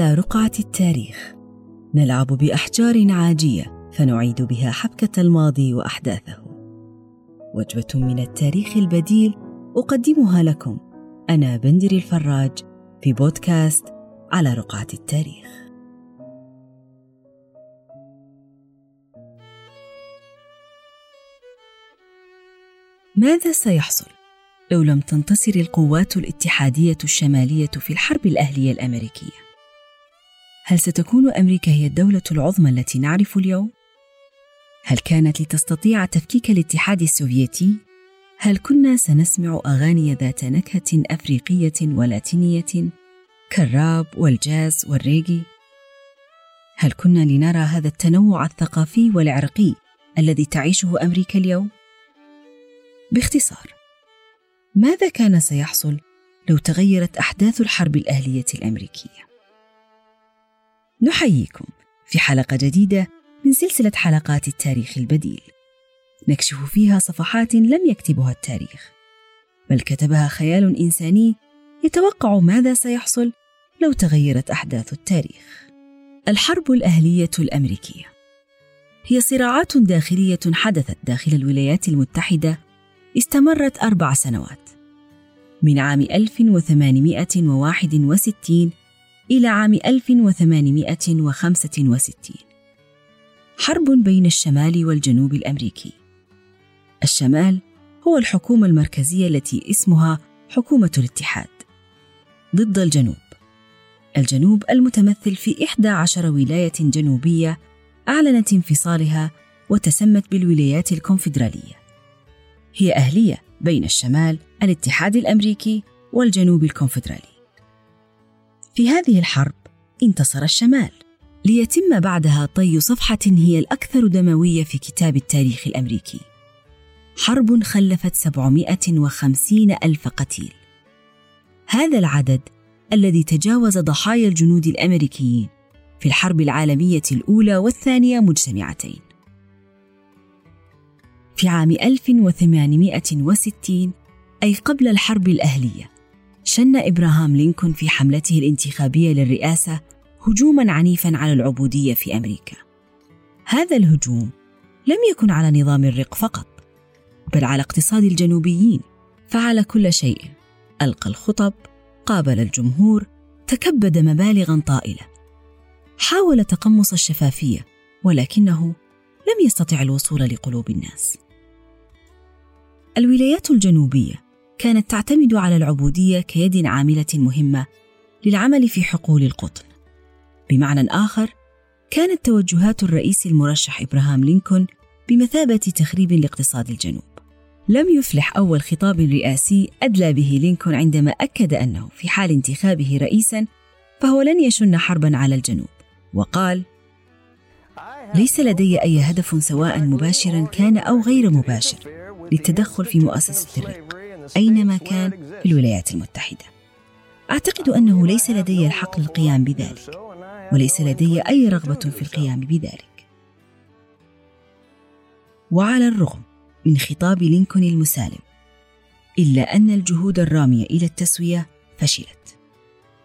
على رقعة التاريخ. نلعب بأحجار عاجية فنعيد بها حبكة الماضي وأحداثه. وجبة من التاريخ البديل أقدمها لكم أنا بندري الفراج في بودكاست على رقعة التاريخ. ماذا سيحصل لو لم تنتصر القوات الاتحادية الشمالية في الحرب الأهلية الأمريكية؟ هل ستكون أمريكا هي الدولة العظمى التي نعرف اليوم؟ هل كانت لتستطيع تفكيك الاتحاد السوفيتي؟ هل كنا سنسمع أغاني ذات نكهة أفريقية ولاتينية كالراب والجاز والريغي؟ هل كنا لنرى هذا التنوع الثقافي والعرقي الذي تعيشه أمريكا اليوم؟ باختصار ماذا كان سيحصل لو تغيرت أحداث الحرب الأهلية الأمريكية نحييكم في حلقة جديدة من سلسلة حلقات التاريخ البديل. نكشف فيها صفحات لم يكتبها التاريخ. بل كتبها خيال إنساني يتوقع ماذا سيحصل لو تغيرت أحداث التاريخ. الحرب الأهلية الأمريكية. هي صراعات داخلية حدثت داخل الولايات المتحدة استمرت أربع سنوات. من عام 1861 إلى عام 1865 حرب بين الشمال والجنوب الأمريكي. الشمال هو الحكومة المركزية التي اسمها حكومة الاتحاد. ضد الجنوب. الجنوب المتمثل في 11 ولاية جنوبية أعلنت انفصالها وتسمت بالولايات الكونفدرالية. هي أهلية بين الشمال الاتحاد الأمريكي والجنوب الكونفدرالي. في هذه الحرب انتصر الشمال ليتم بعدها طي صفحة هي الأكثر دموية في كتاب التاريخ الأمريكي. حرب خلفت 750 ألف قتيل. هذا العدد الذي تجاوز ضحايا الجنود الأمريكيين في الحرب العالمية الأولى والثانية مجتمعتين. في عام 1860 أي قبل الحرب الأهلية شن إبراهام لينكولن في حملته الانتخابية للرئاسة هجوما عنيفا على العبودية في أمريكا. هذا الهجوم لم يكن على نظام الرق فقط بل على اقتصاد الجنوبيين. فعل كل شيء ألقى الخطب قابل الجمهور تكبد مبالغا طائلة. حاول تقمص الشفافية ولكنه لم يستطع الوصول لقلوب الناس. الولايات الجنوبية كانت تعتمد على العبودية كيد عاملة مهمة للعمل في حقول القطن. بمعنى آخر، كانت توجهات الرئيس المرشح إبراهام لينكولن بمثابة تخريب لاقتصاد الجنوب. لم يفلح أول خطاب رئاسي أدلى به لينكولن عندما أكد أنه في حال انتخابه رئيسا فهو لن يشن حربا على الجنوب، وقال: ليس لدي أي هدف سواء مباشرا كان أو غير مباشر للتدخل في مؤسسة الرق أينما كان في الولايات المتحدة. أعتقد أنه ليس لدي الحق للقيام بذلك وليس لدي أي رغبة في القيام بذلك. وعلى الرغم من خطاب لينكولن المسالم إلا أن الجهود الرامية إلى التسوية فشلت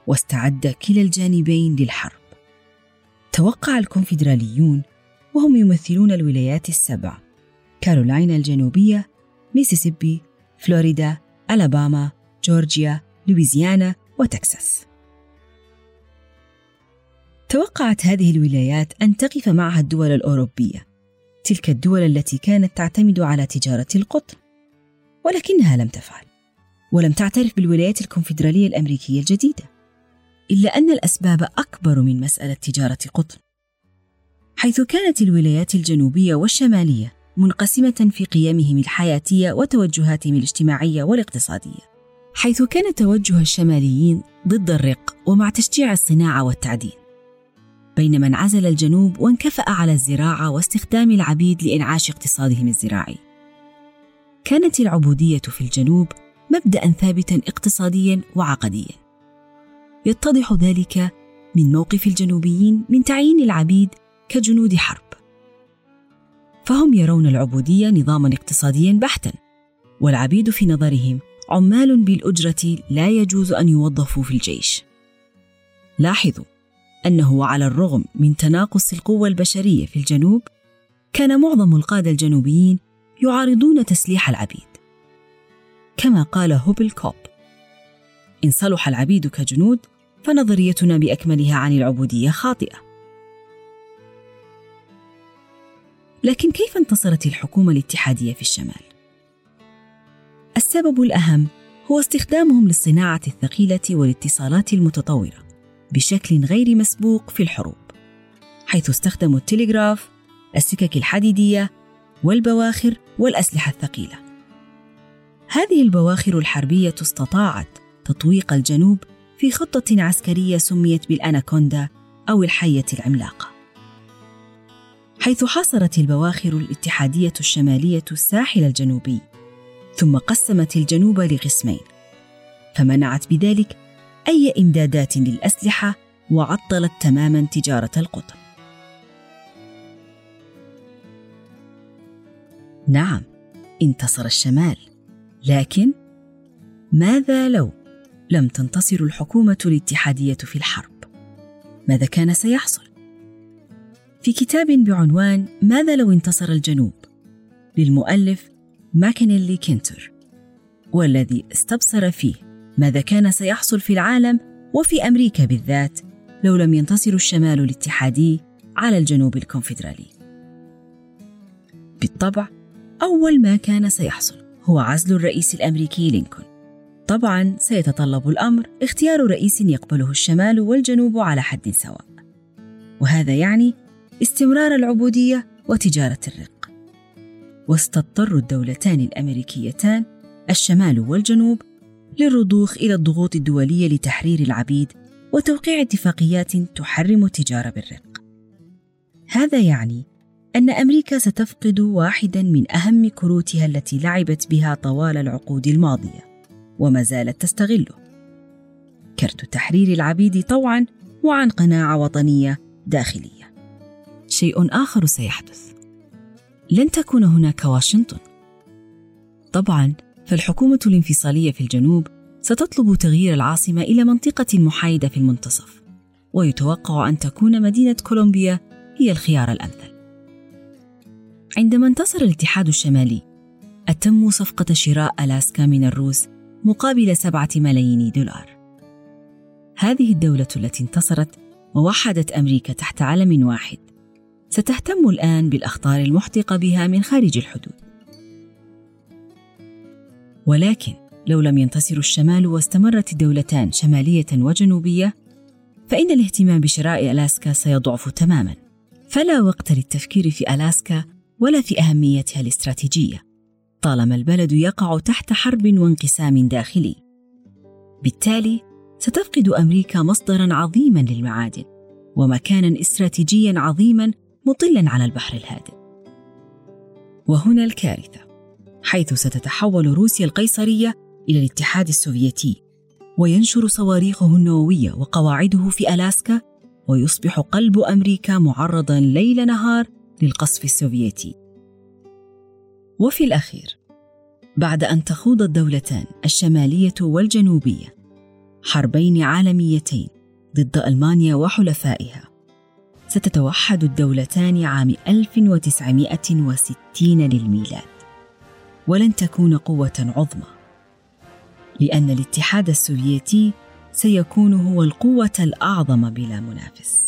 واستعد كلا الجانبين للحرب. توقع الكونفدراليون وهم يمثلون الولايات السبع كارولاينا الجنوبية ميسيسيبي، فلوريدا، ألاباما، جورجيا، لويزيانا وتكساس. توقعت هذه الولايات أن تقف معها الدول الأوروبية، تلك الدول التي كانت تعتمد على تجارة القطن، ولكنها لم تفعل، ولم تعترف بالولايات الكونفدرالية الأمريكية الجديدة، إلا أن الأسباب أكبر من مسألة تجارة قطن، حيث كانت الولايات الجنوبية والشمالية منقسمة في قيمهم الحياتية وتوجهاتهم الاجتماعية والاقتصادية. حيث كان توجه الشماليين ضد الرق ومع تشجيع الصناعة والتعدين. بينما انعزل الجنوب وانكفأ على الزراعة واستخدام العبيد لإنعاش اقتصادهم الزراعي. كانت العبودية في الجنوب مبدأ ثابتا اقتصاديا وعقديا. يتضح ذلك من موقف الجنوبيين من تعيين العبيد كجنود حرب. فهم يرون العبودية نظاما اقتصاديا بحتا والعبيد في نظرهم عمال بالأجرة لا يجوز أن يوظفوا في الجيش. لاحظوا أنه على الرغم من تناقص القوة البشرية في الجنوب كان معظم القادة الجنوبيين يعارضون تسليح العبيد. كما قال هوبل كوب إن صلح العبيد كجنود فنظريتنا بأكملها عن العبودية خاطئة. لكن كيف انتصرت الحكومة الاتحادية في الشمال؟ السبب الأهم هو استخدامهم للصناعة الثقيلة والاتصالات المتطورة بشكل غير مسبوق في الحروب حيث استخدموا التلغراف السكك الحديدية والبواخر والأسلحة الثقيلة هذه البواخر الحربية استطاعت تطويق الجنوب في خطة عسكرية سميت بالأناكوندا أو الحية العملاقة حيث حاصرت البواخر الاتحادية الشمالية الساحل الجنوبي ثم قسمت الجنوب لقسمين فمنعت بذلك أي إمدادات للأسلحة وعطلت تماما تجارة القطن. نعم انتصر الشمال لكن ماذا لو لم تنتصر الحكومة الاتحادية في الحرب؟ ماذا كان سيحصل؟ في كتاب بعنوان ماذا لو انتصر الجنوب؟ للمؤلف ماكينيلي كينتر والذي استبصر فيه ماذا كان سيحصل في العالم وفي أمريكا بالذات لو لم ينتصر الشمال الاتحادي على الجنوب الكونفدرالي. بالطبع أول ما كان سيحصل هو عزل الرئيس الأمريكي لينكولن. طبعا سيتطلب الأمر اختيار رئيس يقبله الشمال والجنوب على حد سواء. وهذا يعني استمرار العبودية وتجارة الرق. واستضطر الدولتان الأمريكيتان الشمال والجنوب للرضوخ إلى الضغوط الدولية لتحرير العبيد وتوقيع اتفاقيات تحرم التجارة بالرق. هذا يعني أن أمريكا ستفقد واحدا من أهم كروتها التي لعبت بها طوال العقود الماضية وما زالت تستغله. كرت تحرير العبيد طوعا وعن قناعة وطنية داخلية. شيء آخر سيحدث. لن تكون هناك واشنطن. طبعا فالحكومة الانفصالية في الجنوب ستطلب تغيير العاصمة إلى منطقة محايدة في المنتصف ويتوقع أن تكون مدينة كولومبيا هي الخيار الأمثل. عندما انتصر الاتحاد الشمالي أتموا صفقة شراء ألاسكا من الروس مقابل سبعة ملايين دولار. هذه الدولة التي انتصرت ووحدت أمريكا تحت علم واحد. ستهتم الآن بالأخطار المحتقة بها من خارج الحدود. ولكن لو لم ينتصر الشمال واستمرت الدولتان شمالية وجنوبية فإن الاهتمام بشراء ألاسكا سيضعف تماما. فلا وقت للتفكير في ألاسكا ولا في أهميتها الاستراتيجية. طالما البلد يقع تحت حرب وانقسام داخلي. بالتالي ستفقد أمريكا مصدرا عظيما للمعادن ومكانا استراتيجيا عظيما مطلا على البحر الهادئ. وهنا الكارثة حيث ستتحول روسيا القيصرية إلى الاتحاد السوفيتي وينشر صواريخه النووية وقواعده في ألاسكا ويصبح قلب أمريكا معرضا ليل نهار للقصف السوفيتي. وفي الأخير بعد أن تخوض الدولتان الشمالية والجنوبية حربين عالميتين ضد ألمانيا وحلفائها ستتوحد الدولتان عام 1960 للميلاد. ولن تكون قوة عظمى لأن الاتحاد السوفيتي سيكون هو القوة الأعظم بلا منافس.